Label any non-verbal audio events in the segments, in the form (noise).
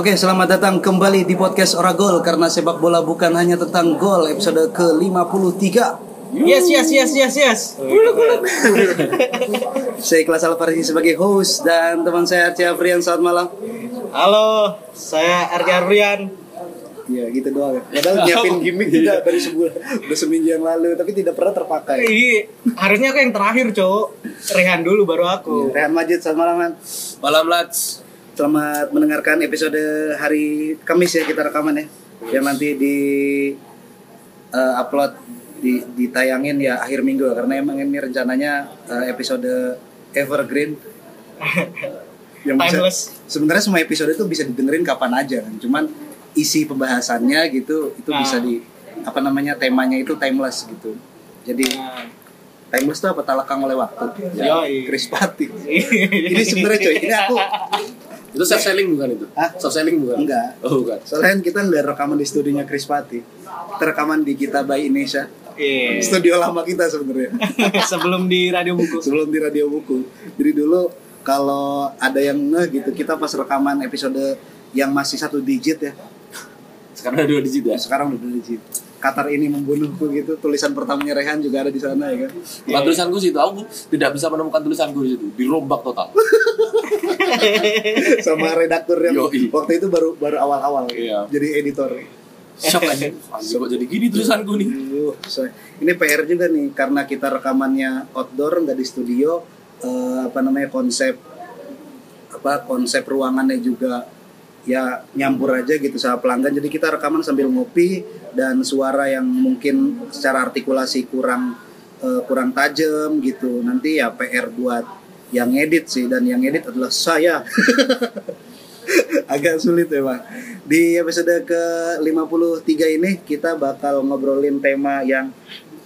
Oke, selamat datang kembali di podcast Oragol karena sepak bola bukan hanya tentang gol episode ke-53. Yes, yes, yes, yes, yes. (laughs) Saya Ikhlas Alfarisi sebagai host dan teman saya Arcia Afrian selamat malam. Halo, saya Arya Rian. Ya gitu doang. ya. Padahal nyiapin (laughs) gimmick juga dari sebulan, udah seminggu yang lalu, tapi tidak pernah terpakai. Ih, harusnya aku yang terakhir, cowok. Rehan dulu baru aku. Rehan Majid, selamat malam. Man. Malam Lats. Selamat mendengarkan episode hari Kamis ya kita rekaman ya. Yang nanti di eh, upload di ditayangin ya akhir minggu. Ya, karena emang ini rencananya eh, episode evergreen. (laughs) Yang bisa Timeless. sebenarnya semua episode itu bisa didengerin kapan aja kan. Cuman isi pembahasannya gitu itu bisa Ah. di apa namanya temanya itu timeless gitu. Jadi timeless itu apa? Tak lekang oleh waktu. Yoi. Chris Patti (laughs) ini sebenarnya coy ini aku (laughs) Itu self selling bukan itu? Hah? Self selling bukan? Enggak. Oh bukan. Soalnya kita nggak rekaman di studionya Chris Patti, terekaman di kita by Indonesia, Iya. studio lama kita sebenarnya (laughs) Sebelum di radio buku. sebelum di radio buku. Jadi dulu kalau ada yang ngeh gitu, kita pas rekaman episode yang masih satu digit ya, Sekarang ada dua digit ya. sekarang udah dua digit. Qatar ini membunuhku gitu, tulisan pertamanya Rehan juga ada di sana ya kan. Bukan tulisanku sih itu. Aku tidak bisa menemukan tulisanku di situ. Dirombak total. (laughs) Sama redaktur yang Yoi. waktu itu baru baru awal-awal Iya. jadi editor. Shock aja. Kok jadi gini tulisanku nih. Ini PR juga nih karena kita rekamannya outdoor nggak di studio eh, apa namanya konsep apa konsep ruangannya juga ya nyampur aja gitu sama pelanggan jadi kita rekaman sambil ngopi dan suara yang mungkin secara artikulasi kurang eh, kurang tajam gitu nanti ya PR buat yang edit sih dan yang edit adalah saya (laughs) agak sulit memang. Di episode ke-53 ini kita bakal ngobrolin tema yang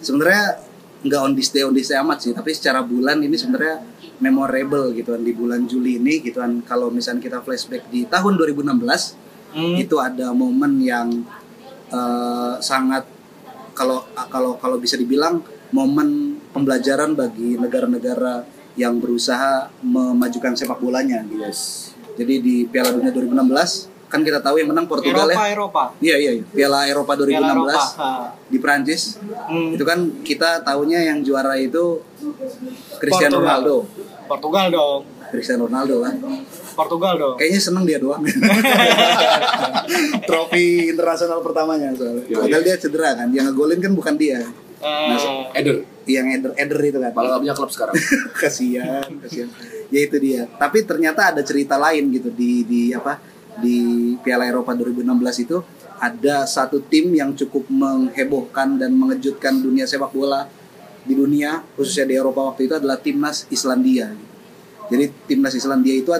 sebenarnya nggak on this day on this day amat sih, tapi secara bulan ini sebenarnya memorable gitu kan di bulan Juli ini gitu kan kalau misalnya kita flashback di tahun 2016 Hmm. itu ada momen yang eh, sangat kalau kalau kalau bisa dibilang momen pembelajaran bagi negara-negara yang berusaha memajukan sepak bolanya gitu. Yes. Jadi di Piala Dunia 2016 kan kita tahu yang menang Portugal Eropa, ya. Eropa. Iya iya iya. Piala Eropa 2016 Piala Eropa. Di Prancis. Hmm. Itu kan kita tahunya yang juara itu Cristiano Portugal. Ronaldo. Portugal dong. Cristiano Ronaldo kan. Portugal dong. Kayaknya seneng dia doang. (laughs) Trofi internasional pertamanya soalnya. Iya, Padahal dia cedera kan. Yang ngegolin kan bukan dia. Eh, Eder. Yang Eder, Eder itu kan. Malah gak punya klub sekarang. (laughs) kasihan, kasihan. Ya itu dia. Tapi ternyata ada cerita lain gitu di di apa di Piala Eropa 2016 itu ada satu tim yang cukup menghebohkan dan mengejutkan dunia sepak bola di dunia khususnya di Eropa waktu itu adalah timnas Islandia. Jadi timnas Islandia itu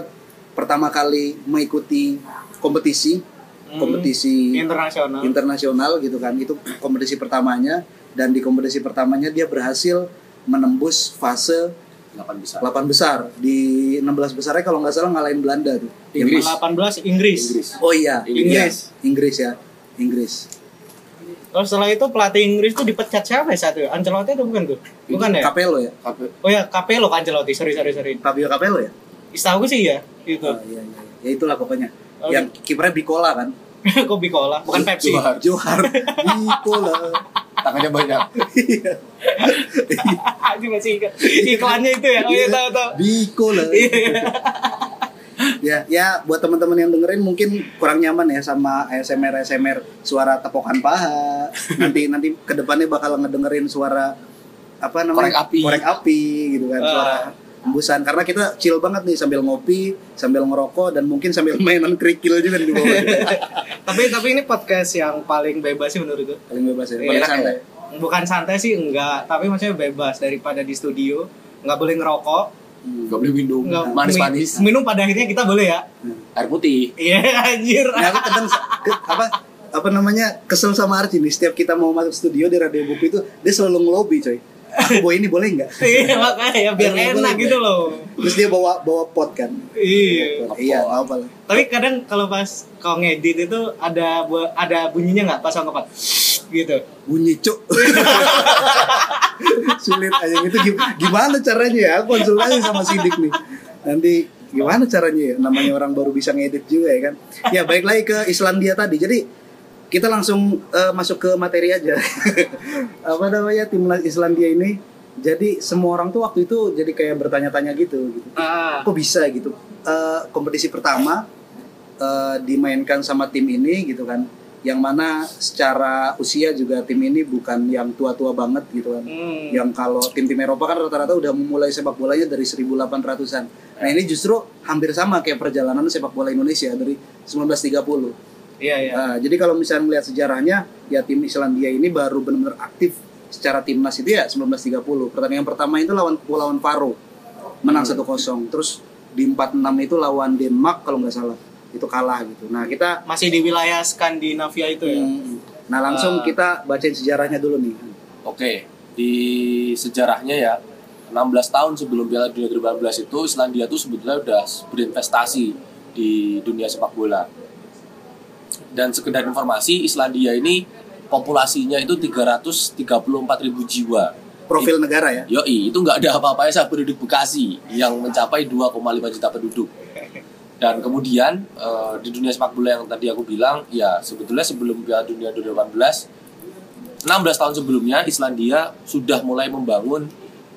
pertama kali mengikuti kompetisi Hmm. kompetisi internasional. internasional gitu kan itu kompetisi pertamanya dan di kompetisi pertamanya dia berhasil menembus fase 8 besar. 8 besar di 16 besarnya kalau nggak salah ngalahin Belanda tuh Inggris. 18 Inggris. Inggris. oh iya Inggris. Iya, Inggris ya Inggris Terus setelah itu pelatih Inggris tuh dipecat siapa ya satu? Ancelotti itu bukan tuh? Bukan ya? Capello ya Oh ya, Capello kan Ancelotti. Sorry, sorry, sorry. Fabio Capello ya Setahu sih ya, itu. oh, iya, iya. ya itulah pokoknya Oh, yang kipernya Bicola kan (laughs) Kopi Cola, bukan Pepsi. Johar. Johar Bicola Tangannya banyak. Ini masih ingat. Iklannya itu ya. Oh iya, tahu tahu. Bicola Iya. (laughs) ya ya buat teman-teman yang dengerin mungkin kurang nyaman ya sama ASMR ASMR suara tepokan paha nanti nanti ke depannya bakal ngedengerin suara apa namanya Korek api. korek api gitu kan Ah. suara hembusan karena kita chill banget nih sambil ngopi sambil ngerokok dan mungkin sambil mainan kerikil juga di bawah (laughs) tapi tapi ini podcast yang paling bebas sih menurut gue. paling bebas ya Iya, paling enak santai Bukan santai sih enggak, tapi maksudnya bebas daripada di studio nggak boleh ngerokok, Gak boleh minum. Manis-manis. mi- minum pada akhirnya kita boleh ya. Air putih. Iya (laughs) anjir. Nah, aku kadang ke- apa apa namanya kesel sama Archie nih setiap kita mau masuk studio di radio buku itu dia selalu ngelobi coy aku bawa ini boleh nggak? Iya makanya biar Boleh, enak boleh, gitu loh. terus dia bawa bawa pot kan? Iya. iya nggak apa lah. Tapi kadang kalau pas kau ngedit itu ada ada bunyinya nggak pas kau? Ngepat gitu. bunyi cuk. (laughs) Sulit aja. Itu gim- gimana caranya ya? Aku konsultasi sama sidik nih. Nanti gimana caranya ya? Namanya orang baru bisa ngedit juga ya kan? Ya baik lagi ke Islandia tadi. Jadi kita langsung eh, masuk ke materi aja (laughs) apa namanya timnas Islandia ini jadi semua orang tuh waktu itu jadi kayak bertanya-tanya gitu gitu Ah, kok bisa gitu Eh, kompetisi pertama eh, dimainkan sama tim ini gitu kan yang mana secara usia juga tim ini bukan yang tua-tua banget gitu kan hmm. yang kalau tim-tim Eropa kan rata-rata udah memulai sepak bolanya dari 1800-an. Nah, ini justru hampir sama kayak perjalanan sepak bola Indonesia dari 1930. Iya, iya. Nah, jadi kalau misalnya melihat sejarahnya, ya tim Islandia ini baru benar-benar aktif secara timnas itu ya 1930. Pertandingan pertama itu lawan Kepulauan Faro. Menang 1-0. Terus di 46 itu lawan Denmark kalau nggak salah. Itu kalah gitu. Nah, kita Masih di wilayah Skandinavia itu ya. Hmm. Nah, langsung Ah. kita bacain sejarahnya dulu nih. Oke, di sejarahnya ya 16 tahun sebelum Piala Dunia 2018 itu Islandia tuh sebetulnya udah berinvestasi di dunia sepak bola. Dan sekedar informasi, Islandia ini populasinya itu 334 ribu jiwa. Profil negara ya. Yoi, itu nggak ada apa-apanya sama penduduk Bekasi yang mencapai 2,5 juta penduduk. Dan kemudian eh, di dunia sepak bola yang tadi aku bilang, ya sebetulnya sebelum Piala Dunia 2018, 16 tahun sebelumnya Islandia sudah mulai membangun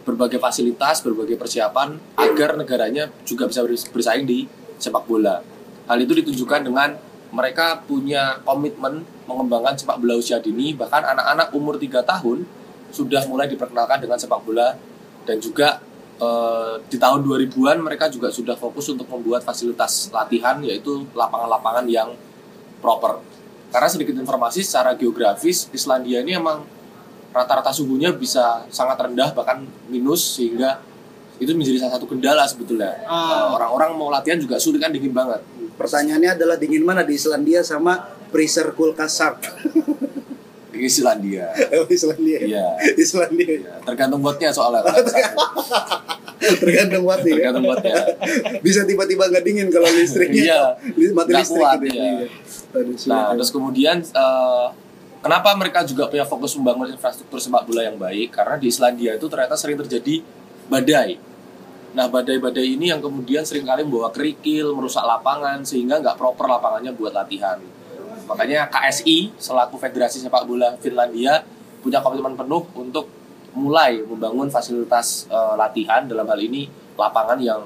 berbagai fasilitas, berbagai persiapan agar negaranya juga bisa bers- bersaing di sepak bola. Hal itu ditunjukkan dengan mereka punya komitmen mengembangkan sepak bola usia dini, bahkan anak-anak umur 3 tahun sudah mulai diperkenalkan dengan sepak bola dan juga eh, di tahun 2000-an mereka juga sudah fokus untuk membuat fasilitas latihan yaitu lapangan-lapangan yang proper. Karena sedikit informasi secara geografis Islandia ini emang rata-rata suhunya bisa sangat rendah bahkan minus sehingga itu menjadi salah satu kendala sebetulnya. Ah. Orang-orang mau latihan juga sulit kan dingin banget. Pertanyaannya adalah dingin mana di Islandia sama freezer kulkas shark. Di Islandia. Oh, Islandia. Iya. Islandia. Iya, tergantung buatnya soalnya. Tergantung watt ya. tergantung buatnya. Bisa tiba-tiba nggak dingin kalau listriknya Iya. mati Nggak listrik kuat, gitu. iya. Iya. Nah, terus kemudian eh, kenapa mereka juga punya fokus membangun infrastruktur sepak bola yang baik? Karena di Islandia itu ternyata sering terjadi badai. Nah, badai-badai ini yang kemudian sering kali membawa kerikil, merusak lapangan, sehingga nggak proper lapangannya buat latihan. Makanya KSI, selaku Federasi Sepak Bola Finlandia, punya komitmen penuh untuk mulai membangun fasilitas eh, latihan, dalam hal ini lapangan yang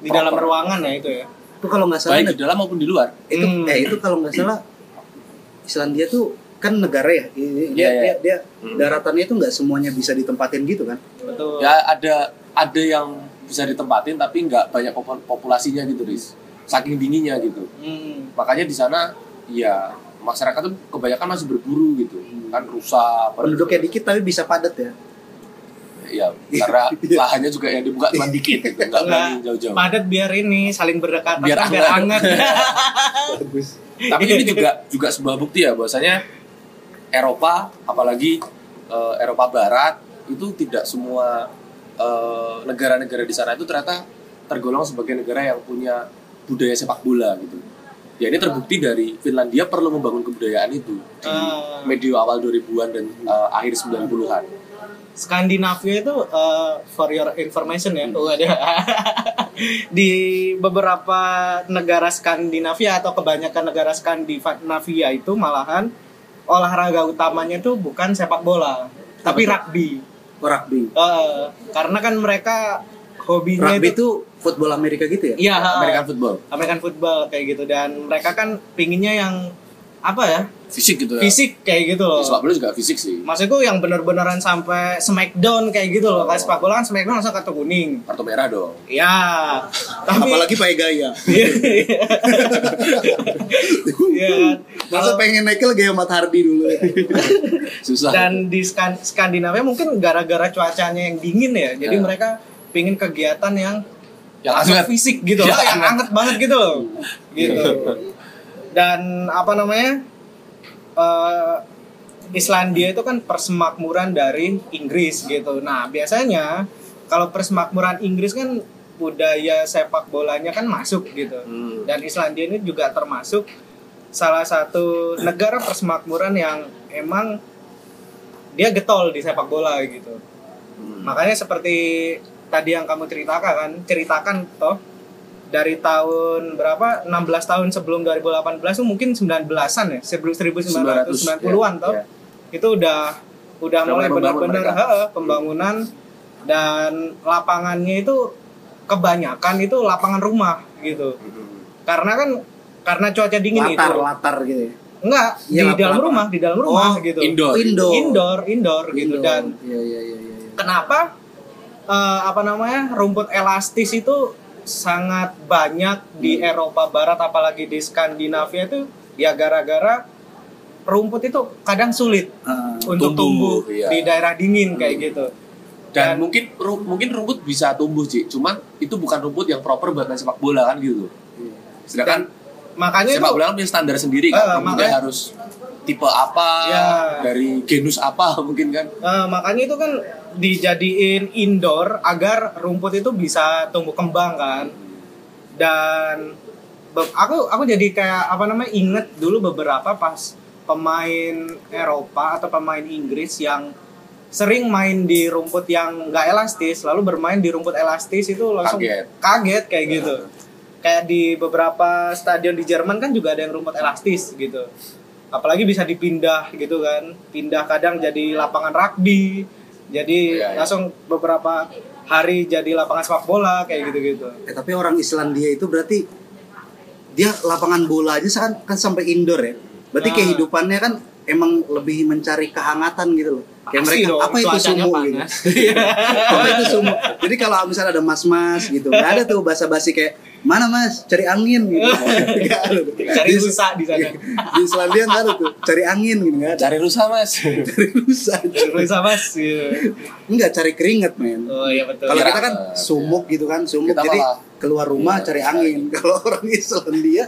Di dalam ruangan ya itu ya. itu kalau nggak salah baik di dalam maupun di luar. itu Hmm. eh itu kalau nggak salah Islandia tuh kan negara ya dia Iya, dia, iya. dia Hmm. daratannya itu nggak semuanya bisa ditempatin gitu kan Betul. ya ada ada yang bisa ditempatin tapi nggak banyak popul- populasinya gitu Riz. Saking dinginnya gitu. Hmm. makanya di sana ya masyarakat tuh kebanyakan masih berburu gitu. Kan rusak penduduknya dikit tapi bisa padat ya? Ya karena (laughs) lahannya juga yang dibuka cuma dikit gitu nggak berani jauh-jauh. Padat biar ini saling berdekatan Biar biar hangat. (laughs) bagus. Tapi ini (laughs) juga juga sebuah bukti ya bahwasanya Eropa apalagi eh, Eropa Barat itu tidak semua eh, negara-negara di sana itu ternyata tergolong sebagai negara yang punya budaya sepak bola gitu ya ini terbukti dari Finlandia perlu membangun kebudayaan itu di Ah. medio awal 2000-an dan eh, akhir 90-an Skandinavia itu uh, for your information ya, oh, ada (laughs) di beberapa negara Skandinavia atau kebanyakan negara Skandinavia itu malahan olahraga utamanya itu bukan sepak bola, tapi rugby. Rugby. Eh, karena kan mereka hobinya rugby itu itu football Amerika gitu ya? Iya American football. American football kayak gitu. Dan mereka kan pinginnya yang apa ya fisik gitu ya fisik kayak gitu loh. sepak bola juga fisik sih Maksudku yang bener-beneran sampai smackdown kayak gitu loh. Kayak sepak bola kan smackdown langsung kartu kuning. kartu merah dong Ya. (laughs) Tapi apalagi pakai gaya (laughs) Iya. masa pengen naiknya gaya Mat Hardy dulu ya (laughs) susah Dan di Skan- Skandinavia mungkin gara-gara cuacanya yang dingin ya. Jadi Ya. mereka pingin kegiatan yang yang langsung fisik gitu Ya, loh, yang hangat banget gitu loh. Gitu. Dan apa namanya? eh, Islandia itu kan persemakmuran dari Inggris gitu. Nah, biasanya kalau persemakmuran Inggris kan budaya sepak bolanya kan masuk gitu. Hmm. Dan Islandia ini juga termasuk salah satu negara persemakmuran yang emang dia getol di sepak bola gitu. Hmm. Makanya seperti tadi yang kamu ceritakan kan, ceritakan toh dari tahun berapa 16 tahun sebelum 2018 itu mungkin 19-an ya sebelum 1990-an toh ya. itu udah udah Udah mulai benar-benar pembangunan dan lapangannya itu kebanyakan itu lapangan rumah gitu karena kan karena cuaca dingin latar itu latar gitu ya. enggak Iya, di lapangan. dalam rumah di dalam rumah Oh, gitu Indoor. Indoor. indoor indoor gitu Indo. dan Iya iya iya iya. kenapa eh, apa namanya rumput elastis itu sangat banyak di Hmm. Eropa Barat apalagi di Skandinavia itu ya gara-gara rumput itu kadang sulit Ah, untuk tumbuh, tumbuh iya. di daerah dingin kayak gitu. Dan, Dan- mungkin ru- mungkin rumput bisa tumbuh sih, cuman itu bukan rumput yang proper buat main sepak bola kan gitu. Sedangkan Makanya sepak itu bola kan punya standar sendiri kan, rumputnya makanya- harus tipe apa, Ya. dari genus apa (laughs) mungkin kan. eh, makanya itu kan dijadiin indoor agar rumput itu bisa tumbuh kembang kan. Dan aku aku jadi kayak apa namanya inget dulu beberapa pas pemain Eropa atau pemain Inggris yang sering main di rumput yang nggak elastis lalu bermain di rumput elastis itu langsung Kaget. kaget kayak gitu kayak di beberapa stadion di Jerman kan juga ada yang rumput elastis gitu apalagi bisa dipindah gitu kan pindah kadang jadi lapangan rugby jadi Iya, iya. langsung beberapa hari jadi lapangan sepak bola kayak gitu gitu Eh, tapi orang Islandia itu berarti dia lapangan bola aja kan, kan sampai indoor ya. Berarti Ah. kehidupannya kan emang lebih mencari kehangatan gitu loh. Kayak Pasti mereka dong, apa itu sumo gitu. (laughs) apa itu sumo? Jadi kalau misalnya ada mas-mas gitu, nggak ada tuh basa-basi kayak mana mas cari angin gitu. Nggak ada tuh. cari rusak di sana (laughs) Di Islandia nggak ada tuh cari angin gitu nggak ada. Cari rusa mas. (laughs) Cari rusa. cari rusak mas gitu. Enggak cari keringet men. oh iya betul Kalau kita kan sumuk gitu kan, sumuk. Kita Jadi malah- keluar rumah Iya, cari angin. (laughs) Kalau orang Islandia,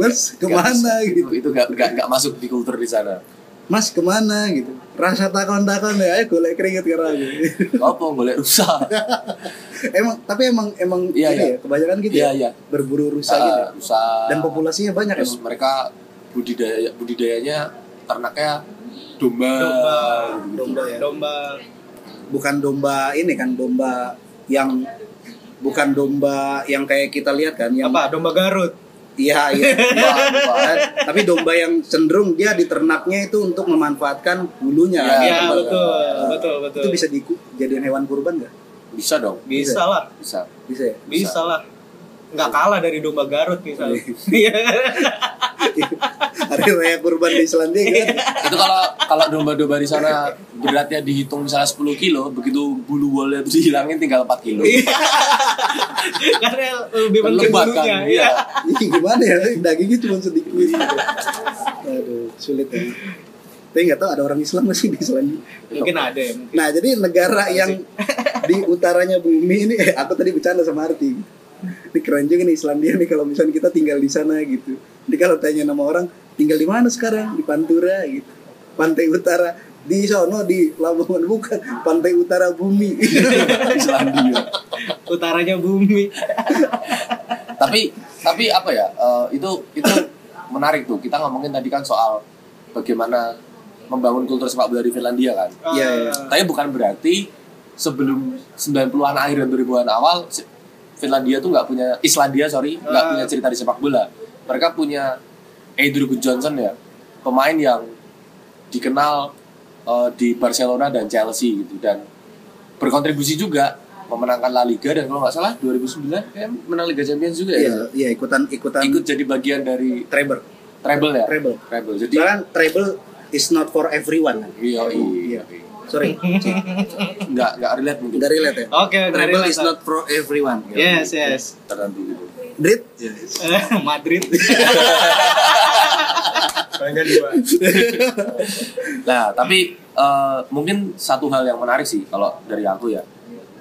Mas ke mana itu, gitu? itu gak, gak, gak masuk di kultur di sana. Mas ke mana gitu? Rasa takon-takon ya, ayo golek keringet kira gitu. (laughs) Apa golek rusa? (laughs) emang tapi emang emang Iya, iya. ya kebanyakan gitu Iya ya. iya. Berburu rusa gitu. ya. Ah, rusa. Dan populasinya banyak Terus emang. mereka budidaya budidayanya ternaknya domba. domba. Domba ya. domba Bukan domba ini kan domba yang bukan domba yang kayak kita lihat kan yang apa domba Garut Iya, iya. (laughs) Tapi domba yang cenderung dia di ternaknya itu untuk memanfaatkan bulunya. Iya, ya betul. betul betul betul Itu bisa dijadiin hewan kurban nggak? Bisa dong. bisa lah Bisa. Bisa ya? bisa lah nggak kalah dari domba Garut misalnya Iya. (laughs) Hari raya kurban di Islandia kan? itu kalau kalau domba-domba di sana beratnya dihitung misalnya 10 kilo begitu bulu wolnya itu dihilangin tinggal 4 kilo Iya. (laughs) karena lebih penting kan bulunya iya gimana ya? Dagingnya cuma sedikit. Aduh, sulit ya. Tapi nggak tahu ada orang Islam nggak sih di Islandia. mungkin ada ya mungkin. Nah, jadi negara yang di utaranya bumi ini, eh, aku tadi bercanda sama Arti. Ini keren juga nih Islandia nih kalau misalnya kita tinggal di sana gitu. Jadi kalau tanya nama orang, tinggal di mana sekarang? Di Pantura gitu. Pantai Utara. Di sono di Lamongan bukan pantai utara bumi. (laughs) Islandia utaranya bumi tapi tapi apa ya eh, itu itu menarik tuh kita ngomongin tadi kan soal bagaimana membangun kultur sepak bola di Finlandia kan Iya, iya. Ah, tapi bukan berarti sebelum 90-an akhir dan 2000-an awal Finlandia tuh nggak punya Islandia sorry nggak Ah. punya cerita di sepak bola mereka punya Andrew Johnson ya pemain yang dikenal eh, di Barcelona dan Chelsea gitu dan berkontribusi juga memenangkan La Liga dan kalau nggak salah 2009 kayak menang Liga Champions juga ya Iya, iya ikutan ikutan ikut jadi bagian dari treble. treble ya Treble. treble jadi Soalnya treble is not for everyone. iya iya Sorry, (laughs) nggak nggak relate mungkin dari relate ya. oke Treble relate. is not for everyone. yes yes tertentu gitu Drit? Madrid (laughs) (laughs) Nah, tapi eh, mungkin satu hal yang menarik sih kalau dari aku ya.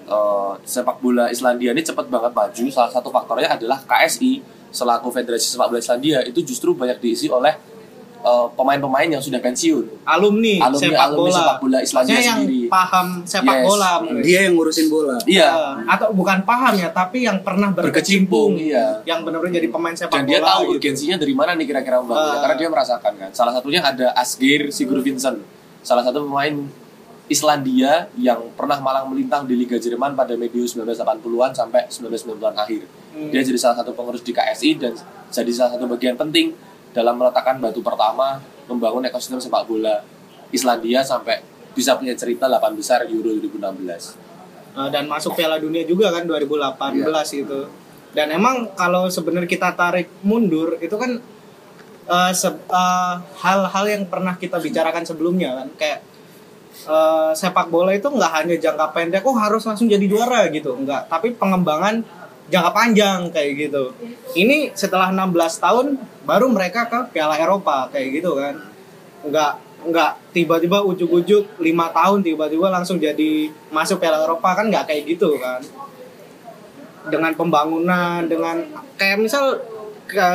Eh, sepak bola Islandia ini cepat banget maju. Salah satu faktornya adalah KSI selaku Federasi Sepak Bola Islandia itu justru banyak diisi oleh eh, pemain-pemain yang sudah pensiun. alumni, Alumni- sepak alumni bola sepak bola Islandia yang sendiri. paham sepak Yes. bola. Dia yang ngurusin bola. Iya, Eh, atau bukan paham ya tapi yang pernah berkecimpung, berkecimpung iya. yang benar-benar jadi pemain sepak Dan dia bola tahu gitu. urgensinya dari mana nih kira-kira membangunnya Ah. karena dia merasakan kan. Salah satunya ada Asgeir Sigurvinsson, salah satu pemain Islandia yang pernah malang melintang di Liga Jerman pada medio 1980-an sampai 1990-an akhir. Hmm. Dia jadi salah satu pengurus di KSI dan jadi salah satu bagian penting dalam meletakkan batu pertama membangun ekosistem sepak bola Islandia sampai bisa punya cerita 8 besar Euro 2016. Uh, dan masuk Piala Dunia juga kan 2018 itu. Dan emang kalau sebenarnya kita tarik mundur itu kan uh, se- uh, hal-hal yang pernah kita bicarakan sebelumnya kan kayak uh, sepak bola itu nggak hanya jangka pendek oh harus langsung jadi juara gitu enggak tapi pengembangan jangka panjang kayak gitu ini setelah 16 tahun baru mereka ke Piala Eropa kayak gitu kan nggak nggak tiba-tiba ujuk-ujuk lima tahun tiba-tiba langsung jadi masuk Piala Eropa kan nggak kayak gitu kan dengan pembangunan dengan kayak misal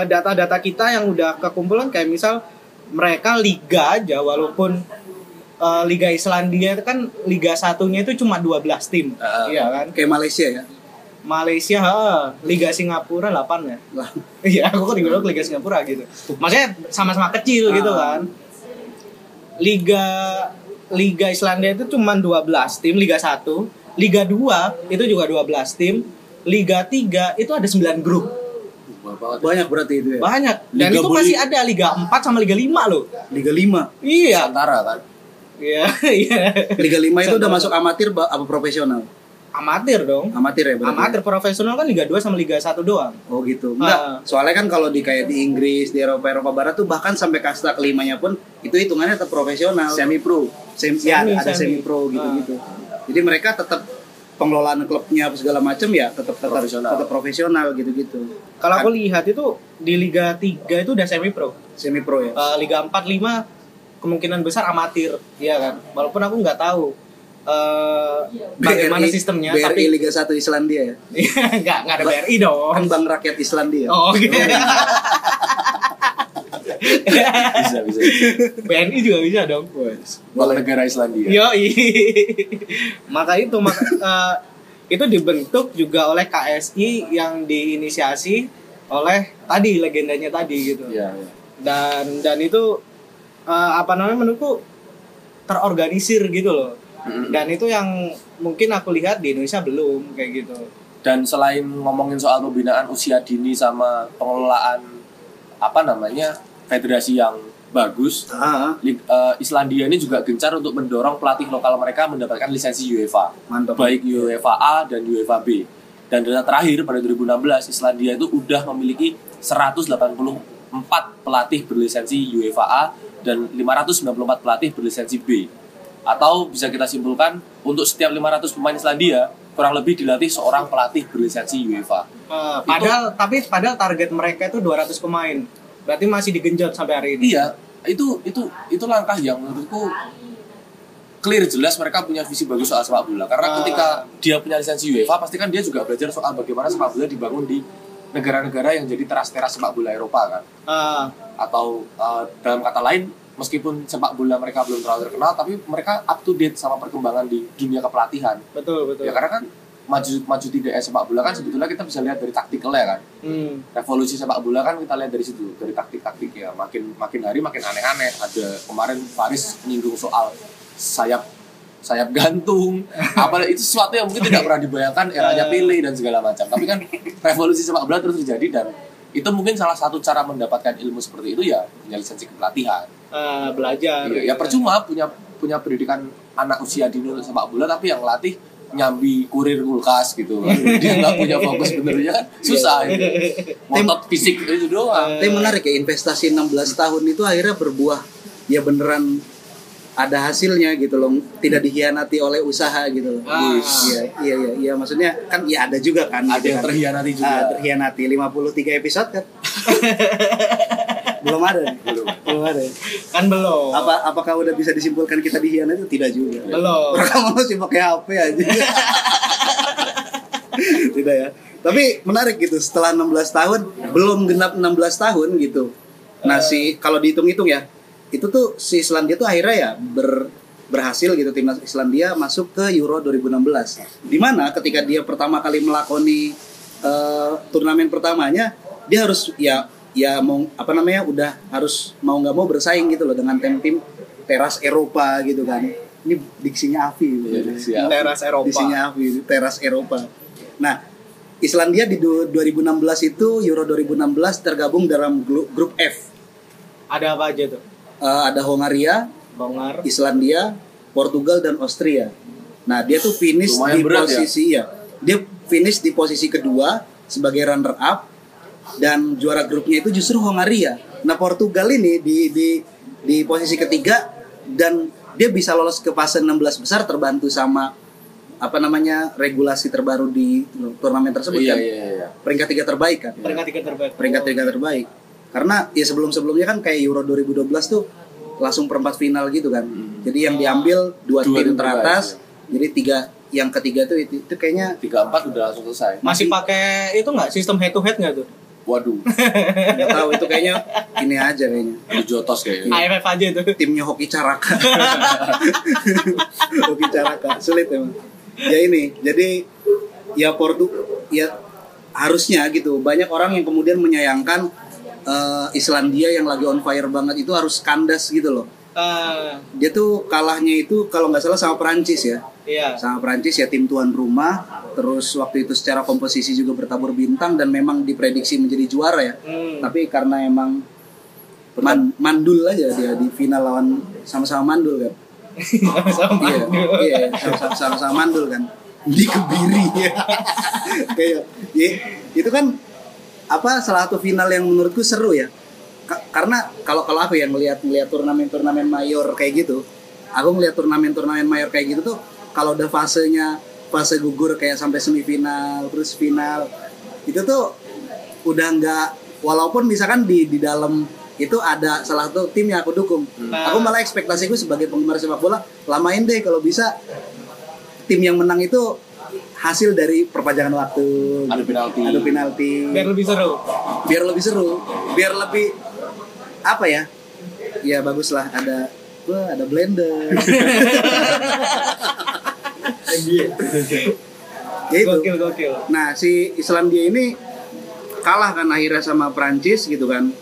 data-data kita yang udah kekumpulan kayak misal mereka liga aja walaupun eh, liga Islandia itu kan liga satunya itu cuma 12 tim Ah. iya kan Kayak Malaysia ya. Malaysia ha, liga Singapura 8 ya Lah, (laughs) Iya, aku kan juga Liga Singapura gitu. Maksudnya sama-sama kecil gitu Ah. kan. Liga Liga Islandia itu cuma 12 tim Liga 1, Liga 2 itu juga 12 tim, Liga 3 itu ada 9 grup. Banyak berarti itu ya. Banyak. Dan Liga itu Buli- masih ada Liga 4 sama Liga 5 loh. Liga 5. Iya. Nusantara kan. Iya, (laughs) iya. Liga 5 itu udah masuk amatir apa profesional? Amatir dong. Amatir ya berarti. Amatir profesional kan Liga 2 sama Liga 1 doang. Oh gitu. Enggak. Ah. Soalnya kan kalau di kayak di Inggris, di Eropa Eropa Barat tuh bahkan sampai kasta kelimanya pun itu hitungannya tetap profesional. Semi pro. Sem ya Semi, ada semi. semi pro gitu-gitu. Jadi mereka tetap pengelolaan klubnya apa segala macam ya tetap tetap Profesional. tetap profesional gitu-gitu. Kalau aku lihat itu di Liga 3 itu udah semi pro. Semi pro ya. Eh, Liga 4 5 kemungkinan besar amatir, iya kan. Walaupun aku nggak tahu eh bagaimana BRI sistemnya BRI tapi Liga 1 Islandia ya. (laughs) nggak nggak ada BRI dong. Kan Bank Rakyat Islandia. Oh, oke. (laughs) Bisa, bisa. BNI juga bisa dong. Bank negara Islandia. Yo, (laughs) maka itu maka eh, itu dibentuk juga oleh KSI yang diinisiasi oleh tadi legendanya tadi gitu. Iya, iya. Dan dan itu eh, apa namanya menurutku terorganisir gitu loh. Dan itu yang mungkin aku lihat di Indonesia belum kayak gitu. Dan selain ngomongin soal pembinaan usia dini sama pengelolaan apa namanya federasi yang bagus, Lig- eh, Islandia ini juga gencar untuk mendorong pelatih lokal mereka mendapatkan lisensi UEFA, mantap. baik UEFA A dan UEFA B. Dan data terakhir pada 2016 Islandia itu udah memiliki 184 pelatih berlisensi UEFA A dan 594 pelatih berlisensi B. Atau bisa kita simpulkan untuk setiap 500 pemain Islandia kurang lebih dilatih seorang pelatih berlisensi UEFA. Eh, padahal tapi padahal target mereka itu 200 pemain. Berarti masih digenjot sampai hari ini. Iya, itu itu itu langkah yang menurutku clear jelas mereka punya visi bagus soal sepak bola. Karena Ah. ketika dia punya lisensi UEFA, pasti kan dia juga belajar soal bagaimana sepak bola dibangun di negara-negara yang jadi teras-teras sepak bola Eropa kan. Eh, Atau uh, dalam kata lain, meskipun sepak bola mereka belum terlalu terkenal, tapi mereka up to date sama perkembangan di dunia kepelatihan. betul betul. Ya karena kan maju maju tidak sepak bola kan sebetulnya kita bisa lihat dari taktikalnya kan. Hmm. revolusi sepak bola kan kita lihat dari situ dari taktik-taktik ya. Makin makin hari makin aneh-aneh. Ada kemarin Paris menyinggung soal sayap sayap gantung. (laughs) Apa itu sesuatu yang mungkin tidak pernah dibayangkan eranya Pele dan segala macam. Tapi kan revolusi sepak bola terus terjadi dan itu mungkin salah satu cara mendapatkan ilmu seperti itu ya punya lisensi kepelatihan. Eh, belajar. Iya, ya percuma punya punya pendidikan anak usia dini untuk sepak bola tapi yang latih nyambi kurir kulkas gitu. (laughs) Dia nggak punya fokus benernya kan susah itu. Ngotot fisik itu doang. Tapi menarik ya investasi 16 tahun itu akhirnya berbuah ya beneran ada hasilnya gitu loh tidak dikhianati oleh usaha gitu loh Ah. iya iya iya iya maksudnya kan ya ada juga kan ada gitu yang kan. terhianati juga Ah, terhianati 53 episode kan (laughs) belum ada. Belum. belum ada? Kan belum. apa apakah udah bisa disimpulkan kita dikhianati tidak juga Belum. (laughs) Orang masih pakai HP aja. (laughs) Tidak ya. Tapi menarik gitu setelah 16 tahun belum genap 16 tahun gitu. Nah, si kalau dihitung-hitung ya, itu tuh si Islandia tuh akhirnya ya ber berhasil gitu timnas Islandia masuk ke Euro 2016. Di mana ketika dia pertama kali melakoni eh, turnamen pertamanya, dia harus ya ya mau apa namanya udah harus mau nggak mau bersaing gitu loh dengan tim-tim teras Eropa gitu kan. ini diksinya Avi Iya, siap. Teras Eropa. diksinya Avi teras Eropa nah Islandia di du- 2016 itu Euro 2016 tergabung dalam grup F Ada apa aja tuh? Eh, ada Hongaria Bongar. Islandia, Portugal dan Austria. Nah, dia tuh finish Lumayan di berat ya. posisi ya. Dia finish di posisi kedua sebagai runner up dan juara grupnya itu justru Hongaria. Nah, Portugal ini di di di posisi ketiga dan dia bisa lolos ke fase 16 besar terbantu sama apa namanya regulasi terbaru di turnamen tersebut Iya kan. iya iya. Peringkat tiga terbaik kan Peringkat tiga terbaik. peringkat tiga terbaik karena ya sebelum sebelumnya kan kayak Euro 2012 tuh langsung perempat final gitu kan. Jadi yang diambil dua, Dua tim teratas jadi tiga yang ketiga tuh itu, itu kayaknya Tiga empat udah langsung selesai. Masih pakai itu nggak? Sistem head to head nggak tuh? Waduh, (laughs) nggak tahu itu kayaknya ini aja kayaknya. Ada jotos kayaknya. AFF aja tuh. timnya hoki caraka. (laughs) Hoki caraka sulit emang. Ya ini jadi ya Portu ya harusnya gitu. Banyak orang yang kemudian menyayangkan eh, Islandia yang lagi on fire banget itu harus kandas gitu loh. Ah, dia tuh kalahnya itu kalau nggak salah sama Perancis ya. Iya. sama Perancis ya tim tuan rumah. Terus waktu itu secara komposisi juga bertabur bintang dan memang diprediksi menjadi juara ya. Hmm. tapi karena emang man- mandul aja dia di final lawan sama-sama mandul kan. Sama-sama. iya iya sama- sama-sama mandul kan. Di kebiri ya kayak ya, itu kan apa salah satu final yang menurutku seru ya. Ka- karena kalau kalau aku yang melihat melihat turnamen-turnamen mayor kayak gitu aku melihat turnamen-turnamen mayor kayak gitu tuh kalau udah fasenya fase gugur kayak sampai semifinal terus final itu tuh udah nggak walaupun misalkan di di dalam itu ada salah satu tim yang aku dukung. Nah. aku malah ekspektasiku sebagai penggemar sepak bola lamain deh kalau bisa. Tim yang menang itu hasil dari perpanjangan waktu. Adu penalti. adu penalti. Biar lebih seru. biar lebih seru. Biar lebih apa ya? Ya bagus lah ada wah, ada blender. (laughs) Ya itu. Gokil gokil. nah si Islandia ini kalah kan akhirnya sama Prancis gitu kan.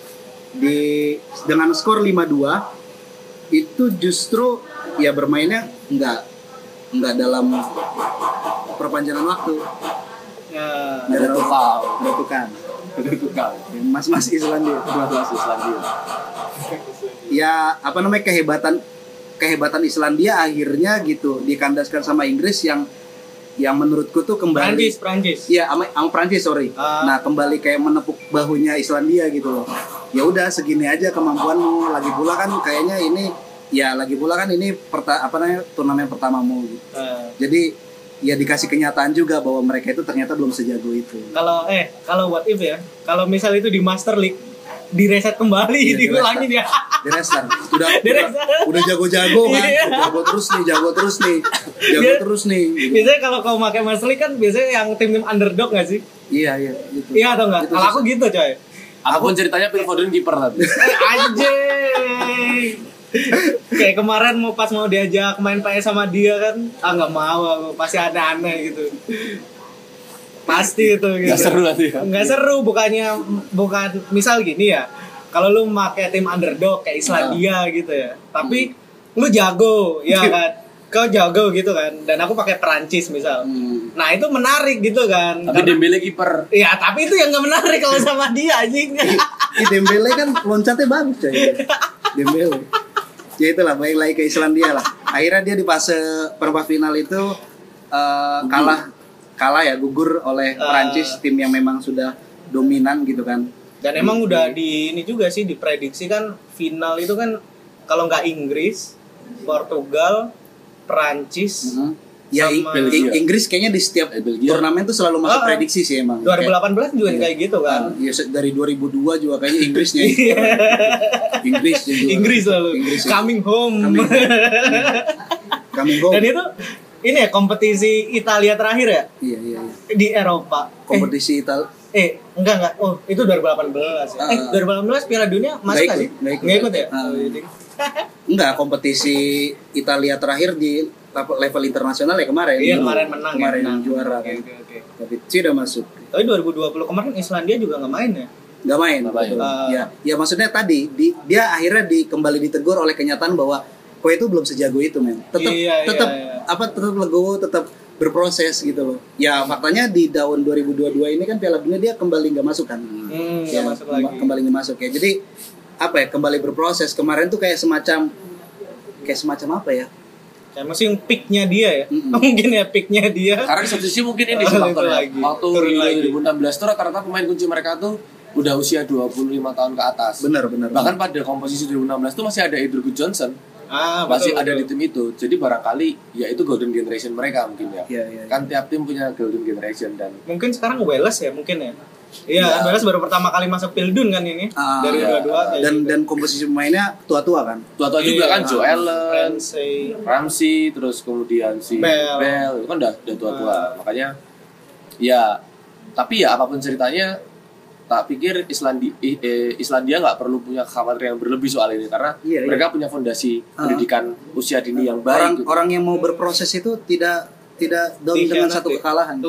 Di dengan skor 5-2 itu justru ya bermainnya nggak nggak dalam perpanjangan waktu Ya. nggak Ada tukang. ada tukang Ada tukang. mas-mas Islandia Dua belas Islandia. ya apa namanya kehebatan kehebatan Islandia akhirnya gitu dikandaskan sama Inggris yang yang menurutku tuh kembali Prancis, Prancis. Iya, sama, sama Prancis sorry. Ah. Nah kembali kayak menepuk bahunya Islandia gitu loh. Ya udah segini aja kemampuanmu. Lagi pula kan kayaknya ini ya lagi pula kan ini perta, apa namanya turnamen pertamamu. Gitu. Eh, Jadi ya dikasih kenyataan juga bahwa mereka itu ternyata belum sejago itu. kalau eh kalau what if ya, kalau misal itu di Master League direset kembali, Iya, diulangin ya. Di restart. (laughs) Udah Di udah, restart. udah jago-jago kan. Iya. Jago terus nih, jago terus nih. Jago Dia- terus nih. gitu. Biasanya kalau kau pakai Master League kan biasanya yang tim-tim underdog gak sih? Iya, iya, gitu. Iya atau enggak? Itu Kalau aku gitu coy. Apa pun ceritanya Phil Foden kiper tadi. (laughs) Anjing. (laughs) Kayak kemarin mau pas mau diajak main PS sama dia kan, ah nggak mau aku, pasti ada aneh gitu. Pasti itu gitu. Gak seru nanti ya. Nggak seru bukannya bukan misal gini ya. Kalau lu pakai tim underdog kayak Islandia gitu ya. Tapi lu jago, ya kan? Kau jago gitu kan. Dan aku pakai Perancis misal. Hmm. Nah, itu menarik gitu kan. Tapi Karena- Dembele kiper. Ya, tapi itu yang nggak menarik kalau sama dia anjing. Ih, Dembele kan loncatnya bagus coy. (laughs) Dembele. Ya itulah baik lagi ke Islandia lah. Akhirnya dia di fase perempat final itu eh, kalah kalah ya gugur oleh Eh. Prancis tim yang memang sudah dominan gitu kan. Dan emang udah di ini juga sih diprediksi kan final itu kan kalau nggak Inggris, Portugal, Prancis, Mhm. Ya Sama- I- Inggris kayaknya di setiap Eh, Belgia. turnamen tuh selalu masuk ah. prediksi sih emang. 2018 juga Iya. kayak gitu kan. Ah, ya dari 2002 juga kayaknya Inggrisnya. (laughs) Inggris yang juara. Inggris lalu Inggris coming home. Coming (laughs) Coming home. Dan itu ini ya kompetisi Italia terakhir ya Iya iya iya. di Eropa. Eh, Kompetisi Italia eh enggak enggak. Oh, itu 2018 ya. Eh, Ah. 2018 Piala Dunia masuk Nggak nggak sih? ikut, nggak ikut. Nggak ikut ya? Oh, jadi. Enggak, kompetisi Italia terakhir di level level internasional ya kemarin. Iya, kemarin menang ya, Kemarin menang. juara Oke, kan. oke, oke. Tapi sudah masuk. Tapi 2020 kemarin Islandia juga nggak main ya? Nggak main. Nggak main. betul. Ah. ya, ya maksudnya tadi di, dia akhirnya di, kembali ditegur oleh kenyataan bahwa Kue itu belum sejago itu men. Tetap Iya, iya, tetap iya. apa tetap legowo, tetap berproses gitu loh. Ya faktanya di tahun 2022 ini kan Piala Dunia dia kembali nggak masuk kan. Hmm, Ya, masuk lagi. kembali nggak masuk ya. Jadi apa ya kembali berproses. Kemarin tuh kayak semacam kayak semacam apa ya? Kayak mesti yang peaknya dia ya. Mm-mm. (laughs) Mungkin ya peaknya dia. Karena di satu sisi mungkin ini Oh, sih itu faktornya. lagi. Waktu Turun di lagi. 2016 tuh rata-rata pemain kunci mereka tuh udah usia 25 tahun ke atas. Benar benar. Bahkan pada komposisi 2016 tuh masih ada Andrew Johnson, Ah, masih betul, ada di betul. tim itu. Jadi barangkali ya itu golden generation mereka mungkin ya. Iya iya. Kan tiap tim punya golden generation dan Mungkin sekarang Wales ya mungkin ya. Iya, Iya. Wales baru pertama kali masuk Pildun kan ini Ah, dari iya. 22 kayak dan gitu. dan komposisi pemainnya tua-tua kan. tua-tua juga Iya. kan Joe Allen, Ramsey. Ramsey, terus kemudian si Bell. Bell, itu kan udah udah tua-tua. Ah. Makanya ya tapi ya apa pun ceritanya tak pikir Islandia eh, Islandia nggak perlu punya kekhawatiran yang berlebih soal ini karena Iya, iya. mereka punya fondasi Ah. pendidikan usia dini yang baik. Orang gitu. orang yang mau berproses itu tidak tidak down dengan satu kekalahan. (laughs)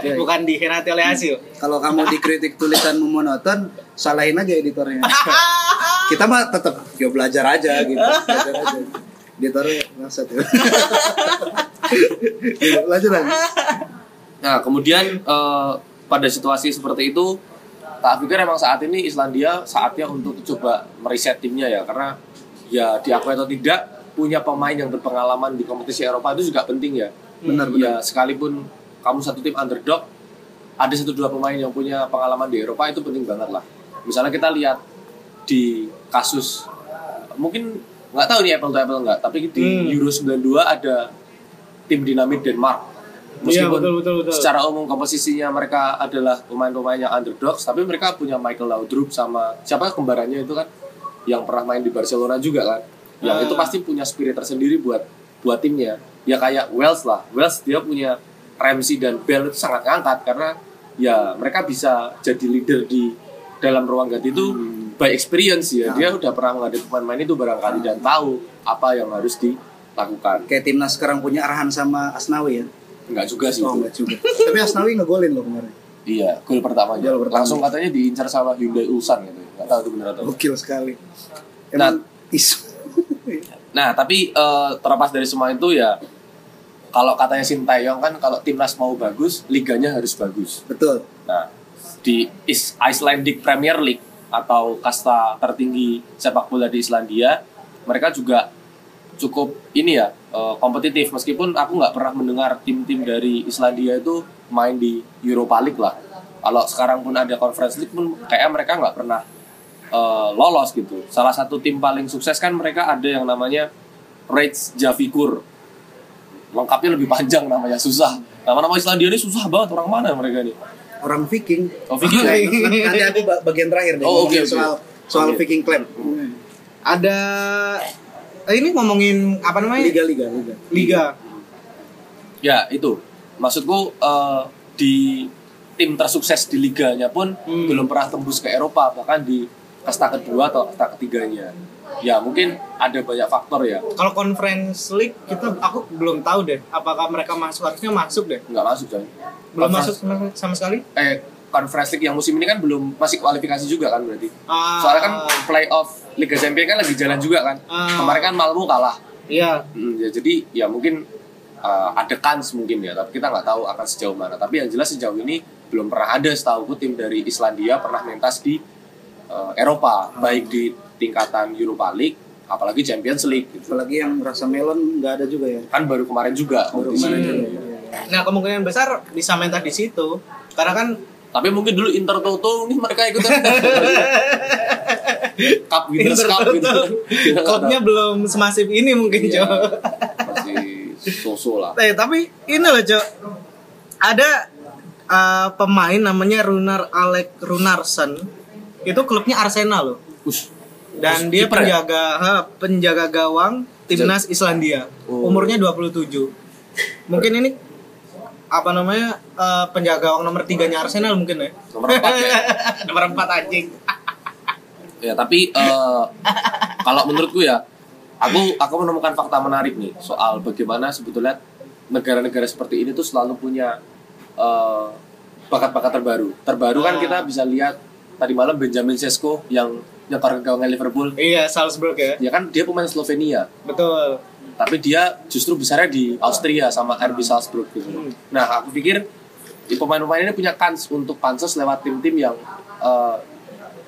Iya, Bukan dikhianati oleh hasil. Kalau kamu dikritik tulisanmu monoton, salahin aja editornya. (laughs) Kita mah tetap ya belajar aja gitu, belajar aja. Editornya maksud ya. Gitu, (laughs) Lanjut lagi. Nah, kemudian eh, pada situasi seperti itu, tak pikir emang saat ini Islandia saatnya untuk coba meriset timnya ya, karena ya diakui atau tidak punya pemain yang berpengalaman di kompetisi Eropa itu juga penting ya. Benar Ya sekalipun kamu satu tim underdog, ada satu dua pemain yang punya pengalaman di Eropa itu penting banget lah. Misalnya kita lihat di kasus mungkin nggak tahu nih apple to apple nggak, tapi di Hmm. Euro 92 ada tim dinamit Denmark. Iya, Meskipun betul, betul, betul. secara umum komposisinya mereka adalah pemain-pemain yang underdogs, tapi mereka punya Michael Laudrup sama siapa kembarannya itu kan yang pernah main di Barcelona juga kan. Yang Ah. itu pasti punya spirit tersendiri buat buat timnya. Ya kayak Wales lah. Wales dia punya Ramsey dan Bell itu sangat ngangkat karena ya mereka bisa jadi leader di dalam ruang ganti itu by experience ya. Dia udah pernah menghadapi pemain-pemain itu barangkali dan tahu apa yang harus dilakukan. Kayak timnas sekarang punya Arhan sama Asnawi ya. Enggak juga sih Oh itu. enggak juga. Tapi Asnawi ngegolin loh kemarin. Iya, gol pertamanya. Gol pertama. Langsung katanya diincar sama Hyundai Ulsan gitu. Enggak tahu itu benar atau enggak. Gokil sekali. Emang isu. Nah, tapi eh, terlepas dari semua itu ya kalau katanya Sintayong kan kalau timnas mau bagus, liganya harus bagus. Betul. Nah, di Icelandic Premier League atau kasta tertinggi sepak bola di Islandia, mereka juga cukup ini ya eh, kompetitif meskipun aku nggak pernah mendengar tim-tim dari Islandia itu main di Europa League lah. Kalau sekarang pun ada Conference League pun kayak mereka nggak pernah eh, lolos gitu. Salah satu tim paling sukses kan mereka ada yang namanya Reds Javikur. Lengkapnya lebih panjang namanya susah. Nama-nama Islandia ini susah banget orang mana mereka ini? Orang Viking. Oh, Viking ya? (laughs) Nanti aku ba- bagian terakhir deh Oh, oke, oke. soal soal Oke. Viking Club. Ada eh, ini ngomongin apa namanya? Liga-liga liga. Liga. Ya itu, maksudku eh, di tim tersukses di liganya pun Hmm. belum pernah tembus ke Eropa bahkan di kasta kedua atau kasta ketiganya. Ya mungkin ada banyak faktor ya, Kalau Conference League kita aku belum tahu deh apakah mereka masuk harusnya masuk deh. nggak masuk coy. Belum Conference- masuk sama, sama sekali. Eh Conference League yang musim ini kan belum masih kualifikasi juga kan berarti. Ah, Soalnya kan playoff Liga Champions kan lagi jalan juga kan. Ah. Kemarin kan Malmo kalah. Iya. Hmm, ya, jadi ya mungkin uh, ada kans mungkin ya, tapi kita nggak tahu akan sejauh mana. Tapi yang jelas sejauh ini belum pernah ada setahu tim dari Islandia pernah mentas di uh, Eropa, baik di tingkatan Europa League, apalagi Champions League. Gitu. Apalagi yang rasa melon nggak ada juga ya. Kan baru kemarin juga. Baru kemarin Hmm. juga. Nah kemungkinan besar bisa mentas di situ karena kan Tapi mungkin dulu Inter Toto ini mereka ikut (laughs) Cup Winners Cup gitu. (laughs) Klubnya belum semasif ini mungkin Iya. Cok. masih so-so lah. Eh, tapi ini loh Cok ada eh, pemain namanya Runar Alec Runarsson itu klubnya Arsenal loh Ush. dan dia kiper ya? penjaga ha, penjaga gawang timnas Islandia Oh. umurnya 27 mungkin ini apa namanya eh, penjaga gawang nomor tiganya Arsenal mungkin ya Nomor empat ya. (laughs) nomor empat anjing (laughs) Ya tapi eh, kalau menurutku ya, aku aku menemukan fakta menarik nih soal bagaimana sebetulnya negara-negara seperti ini tuh selalu punya eh, bakat-bakat terbaru. Terbaru kan Ah. kita bisa lihat tadi malam Benjamin Sesko yang nyekor ke gawangnya Liverpool. Iya, Salzburg ya. Ya kan dia pemain Slovenia, Betul. tapi dia justru besarnya di Austria sama RB Salzburg gitu. Hmm. Nah, aku pikir di pemain-pemain ini punya kans untuk pansos lewat tim-tim yang eh,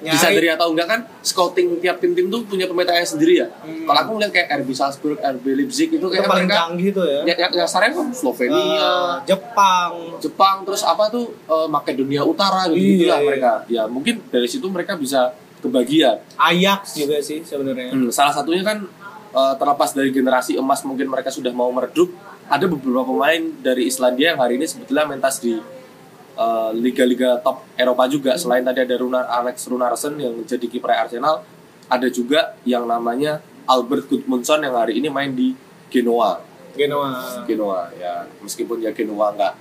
Nyari. bisa dari atau enggak kan scouting tiap tim-tim tuh punya pemain sendiri ya. Hmm. Kalau aku ngeliat kayak RB Salzburg, RB Leipzig itu Itu kayak paling mereka canggih tuh ya. ya, ya, dasarnya kan Slovenia, Eh, Jepang. Jepang terus apa tuh eh, Makedonia Utara gitu Iya, lah iya. mereka. Ya mungkin dari situ mereka bisa kebagian. Ajax juga sih sebenarnya. Hmm, salah satunya kan eh, terlepas dari generasi emas mungkin mereka sudah mau meredup. Ada beberapa pemain dari Islandia yang hari ini sebetulnya mentas di eh, liga-liga top Eropa juga. Selain tadi ada Runar Alex Runarsson yang menjadi kiper Arsenal, ada juga yang namanya Albert Gudmundsson yang hari ini main di Genoa. Genoa. Genoa ya meskipun ya Genoa enggak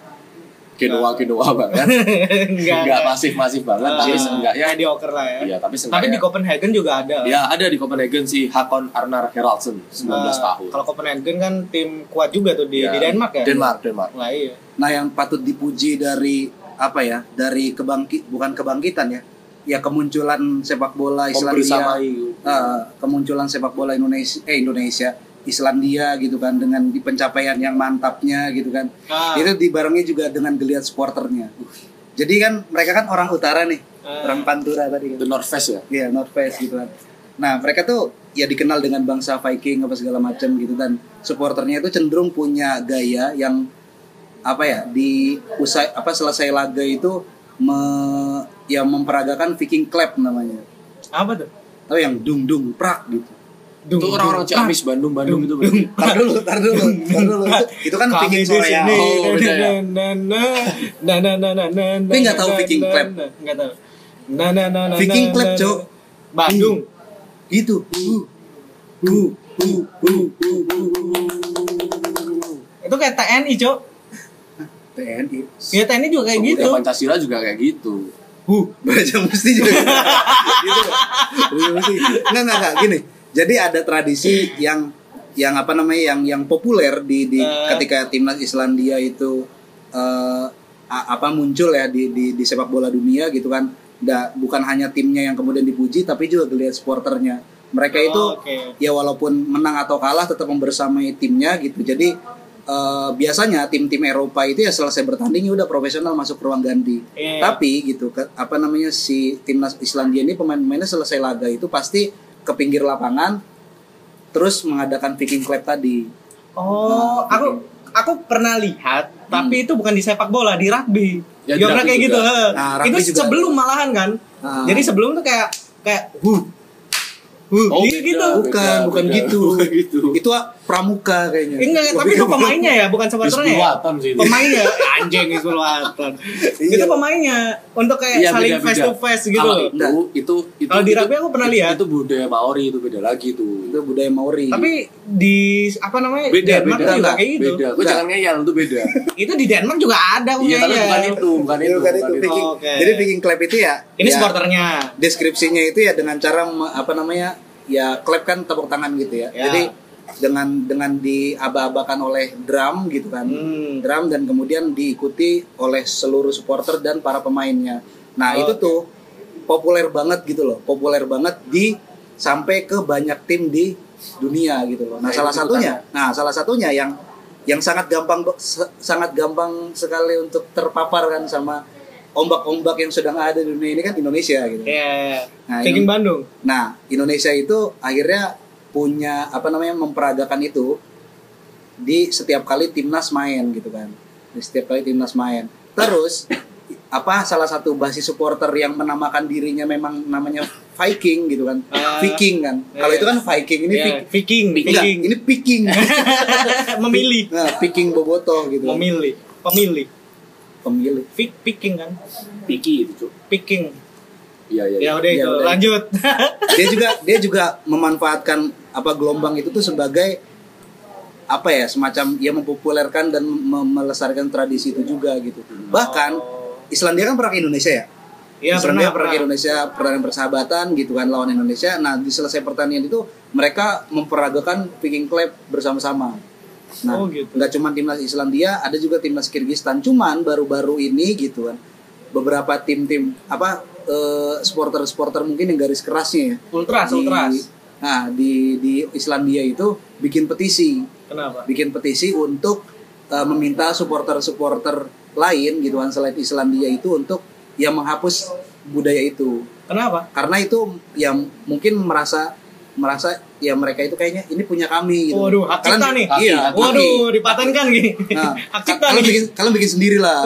Genoa Genoa banget (laughs) enggak. enggak masif masif banget tapi seenggaknya mediocre lah ya. ya tapi Tapi di Copenhagen juga ada. ya ada di Copenhagen si Hakon Arnar Heraldsen 19 Nah, tahun Kalau Copenhagen kan tim kuat juga tuh di, Ya, di Denmark ya. Denmark Denmark Nah, iya. Nah, yang patut dipuji dari apa ya? Dari kebangkit bukan kebangkitan ya. Ya kemunculan sepak bola Islandia. eh, kemunculan sepak bola Indonesia eh Indonesia Islandia gitu kan dengan di pencapaian yang mantapnya gitu kan. Ah. Itu dibarengi juga dengan geliat supporternya. Jadi kan mereka kan orang utara nih, Ah. orang Pantura tadi kan. The North Face ya Iya, North Face gitu kan. Nah, mereka tuh ya dikenal dengan bangsa Viking apa segala macam gitu dan supporternya itu cenderung punya gaya yang apa ya di usai apa selesai laga itu me, ya memperagakan Viking clap namanya. Apa tuh? Atau yang dung dung prak gitu. itu orang-orang Ciamis Bandung Bandung itu berarti Tar dulu, tar dulu, tar dulu. Itu, kan Kami Viking Soreang. sini. Oh, beda ya? Na, na, na, na, na, na, na, Tapi nggak tahu Viking clap. Nggak tahu. Na, na, na, na, Viking na, clap, Cok. Bandung. Gitu. Uh, uh, uh, uh, uh, uh. Itu kayak TNI, Cok. TNI. Ya TNI juga kayak gitu. Pemuda Pancasila juga kayak gitu Huh, baca mesti juga. (laughs) gitu. Baca mesti. Enggak, enggak, gini. Jadi ada tradisi yang yang apa namanya yang yang populer di di Eh. ketika timnas Islandia itu a- apa muncul ya di, di di sepak bola dunia gitu kan. Da, bukan hanya timnya yang kemudian dipuji tapi juga geliat supporternya. Mereka Oh, itu oke. ya walaupun menang atau kalah tetap membersamai timnya gitu. Jadi eh, biasanya tim-tim Eropa itu ya selesai bertanding ya udah profesional masuk ke ruang ganti. Iya. Tapi gitu ke- apa namanya si timnas Islandia ini pemain-pemainnya selesai laga itu pasti ke pinggir lapangan terus mengadakan Viking clap tadi. Oh, Nah, aku aku pernah lihat, tapi itu bukan di sepak bola, di rugby. Ya, di rugby kayak juga. gitu. Nah, itu sebelum malahan kan. Ah. Jadi sebelum tuh kayak kayak huh. Oh, gitu. beda, gitu. beda. Bukan, bukan gitu. (laughs) Bukan gitu. Itu ah, pramuka kayaknya. Enggak, tapi itu pemainnya ya, bukan supporternya ya. Sih itu. Pemainnya (laughs) anjing Isbuatan. Iya. Itu pemainnya untuk kayak Iya, saling beda-beda. face to face gitu. Kalau itu, itu, itu, Kalau di itu- rugby aku pernah itu- lihat. Itu budaya Maori itu beda lagi tuh. Itu budaya Maori. Tapi di apa namanya? Beda, Denmark beda. juga Enggak, kayak gitu. Beda. Gue Enggak. jangan ngeyel itu beda. (laughs) Itu di Denmark juga ada Iya, tapi bukan itu, bukan Iya, itu. bukan itu, bukan itu. Jadi Viking clap itu ya Ini ya, supporternya. deskripsinya itu ya dengan cara apa namanya ya clap kan tepuk tangan gitu ya. Ya. Jadi dengan dengan diaba-abakan oleh drum gitu kan. Hmm. drum dan kemudian diikuti oleh seluruh supporter dan para pemainnya. Nah, Oh, itu tuh populer banget gitu loh. Populer banget di sampai ke banyak tim di dunia gitu loh. Nah, Nah, salah satunya, nah salah satunya yang yang sangat gampang sangat gampang sekali untuk terpapar kan sama ombak-ombak yang sedang ada di dunia ini kan Indonesia gitu. Iya. Nah, Viking ini- Bandung. Nah, Indonesia itu akhirnya punya apa namanya memperagakan itu di setiap kali timnas main gitu kan. Di setiap kali timnas main. Terus apa salah satu basis supporter yang menamakan dirinya memang namanya Viking gitu kan. Ah. Viking kan. Kalau Iya. itu kan Viking ini Iya, Viking. Viking, Enggak, ini Viking. (laughs) Memilih. Nah, Viking Boboto gitu. Memilih. Pemilih. Pemilih. Vic, Viking kan. Piki itu, Cuk. Viking. Iya, iya. Ya iya. udah Ya itu. udah. Lanjut. (laughs) dia juga dia juga memanfaatkan apa gelombang itu tuh sebagai apa ya semacam ya mempopulerkan dan melestarikan tradisi itu juga gitu bahkan Islandia kan pernah ke Indonesia ya Iya pernah, pernah ke. Indonesia pertandingan persahabatan gitu kan lawan Indonesia nah di selesai pertandingan itu mereka memperagakan Viking Club bersama-sama nah Oh, gitu. nggak cuma timnas Islandia ada juga timnas Kirgistan cuman baru-baru ini gitu kan beberapa tim-tim apa eh, supporter-supporter mungkin yang garis kerasnya ya. Ultras, Di- ultras. Nah, di di Islandia itu bikin petisi, Kenapa? bikin petisi untuk eh, meminta supporter-supporter lain gitu kan selain Islandia itu untuk yang menghapus budaya itu. Kenapa? Karena itu yang mungkin merasa merasa ya mereka itu kayaknya ini punya kami gitu. Waduh, hak cipta Kalian- nih. Iya, hak Waduh, dipatenkan gini. Nah, hak cipta kalian nih. bikin kalian bikin sendiri lah.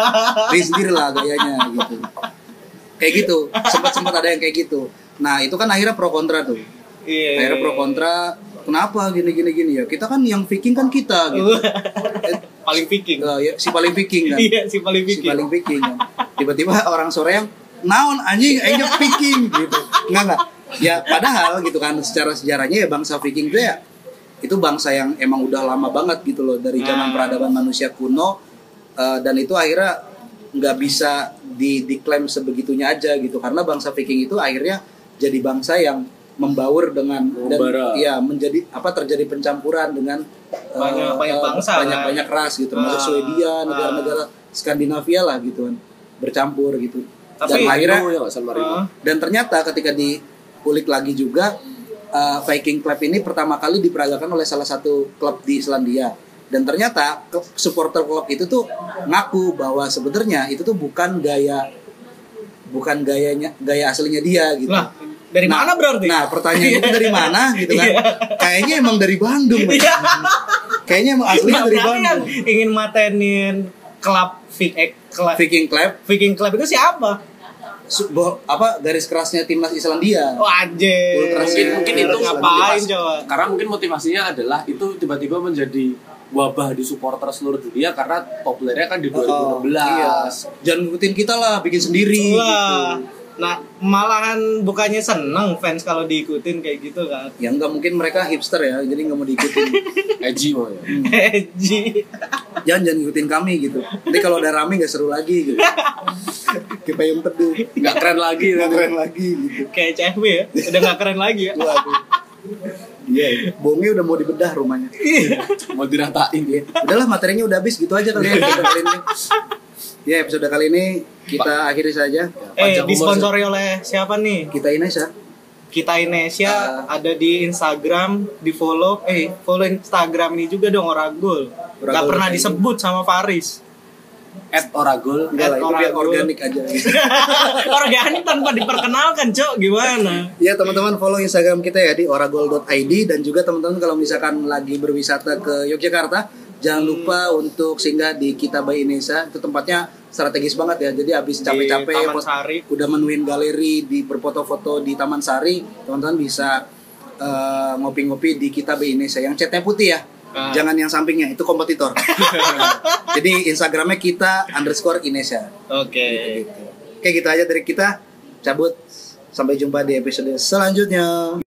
(laughs) bikin sendiri lah gayanya gitu. Kayak gitu. Sempat sempat ada yang kayak gitu. Nah, itu kan akhirnya pro kontra tuh. Iya. Akhirnya pro kontra kenapa gini gini gini ya. Kita kan yang Viking kan kita gitu. (laughs) paling viking. Eh, ya, si paling Viking kan. Iya, si paling Si viking. paling Viking kan. Tiba-tiba orang sore yang naon anjing aing Viking gitu. Enggak enggak. Ya padahal gitu kan secara sejarahnya ya bangsa Viking itu ya itu bangsa yang emang udah lama banget gitu loh dari zaman Nah. peradaban manusia kuno eh, dan itu akhirnya nggak bisa di diklaim sebegitunya aja gitu karena bangsa Viking itu akhirnya jadi bangsa yang membaur dengan Membara. dan ya menjadi apa terjadi pencampuran dengan eh, Banyak- banyak eh, bangsa, banyak kan? banyak ras gitu termasuk Ah. Swedia negara-negara Skandinavia lah gitu kan bercampur gitu dan Tapi- akhirnya ya San Marino. Ah. dan ternyata ketika diulik lagi juga uh, Viking Club ini pertama kali diperagakan oleh salah satu klub di Islandia dan ternyata supporter klub itu tuh ngaku bahwa sebenarnya itu tuh bukan gaya bukan gayanya gaya aslinya dia gitu. Lah, dari Nah, mana berarti? Nah, pertanyaan itu dari mana (laughs) gitu kan? Iya. Kayaknya emang dari Bandung. Iya. Kayaknya emang aslinya Nah, dari berarti yang Bandung. ingin matenin klub Viking eh, klub Viking Club Viking Club itu siapa? Apa garis kerasnya timnas Islandia. Wajib. Ultras mungkin mungkin itu ngapain motivasi- coba? karena mungkin motivasinya adalah itu tiba-tiba menjadi wabah di supporter seluruh dunia karena populernya kan di 2016 iya. Jangan ngikutin kita lah, bikin sendiri Lah. gitu. Nah, malahan bukannya seneng fans kalau diikutin kayak gitu kan. Ya enggak mungkin mereka hipster ya, jadi nggak mau diikutin. (laughs) edgy mau ya Ji. jangan jangan ngikutin kami gitu. Nanti kalau udah rame nggak seru lagi gitu. (laughs) Kayak payung teduh. nggak keren lagi Nggak keren lagi gitu. Kayak CFW ya. Udah gak keren lagi ya. Waduh. Iya, bongnya udah mau dibedah rumahnya. mau diratain Iya. Udahlah materinya udah habis gitu aja kali ya. (laughs) Ya episode kali ini kita akhiri saja. Eh, Panjang umur, disponsori oleh siapa nih? Kita Inesa. Kita Indonesia Ah. ada di Instagram, di follow, eh follow Instagram ini juga dong Oragul. Gak Oragul pernah ID. disebut sama Faris. at oragol Enggak lah, itu biar Oragul. organik aja. (laughs) Organik tanpa diperkenalkan, Cok. Gimana? Ya teman-teman follow Instagram kita ya di oragol.id dan juga teman-teman kalau misalkan lagi berwisata ke Yogyakarta jangan lupa untuk singgah di Kita by Inesa itu tempatnya strategis banget ya. Jadi habis capek-capek udah menuin galeri di berfoto-foto di Taman Sari teman-teman bisa eh, ngopi-ngopi di Kita by Inesa yang catnya putih ya. Ah. jangan yang sampingnya itu kompetitor. (laughs) Jadi Instagramnya kita underscore Inesa Oke. Oke gitu aja dari kita. Cabut. Sampai jumpa di episode selanjutnya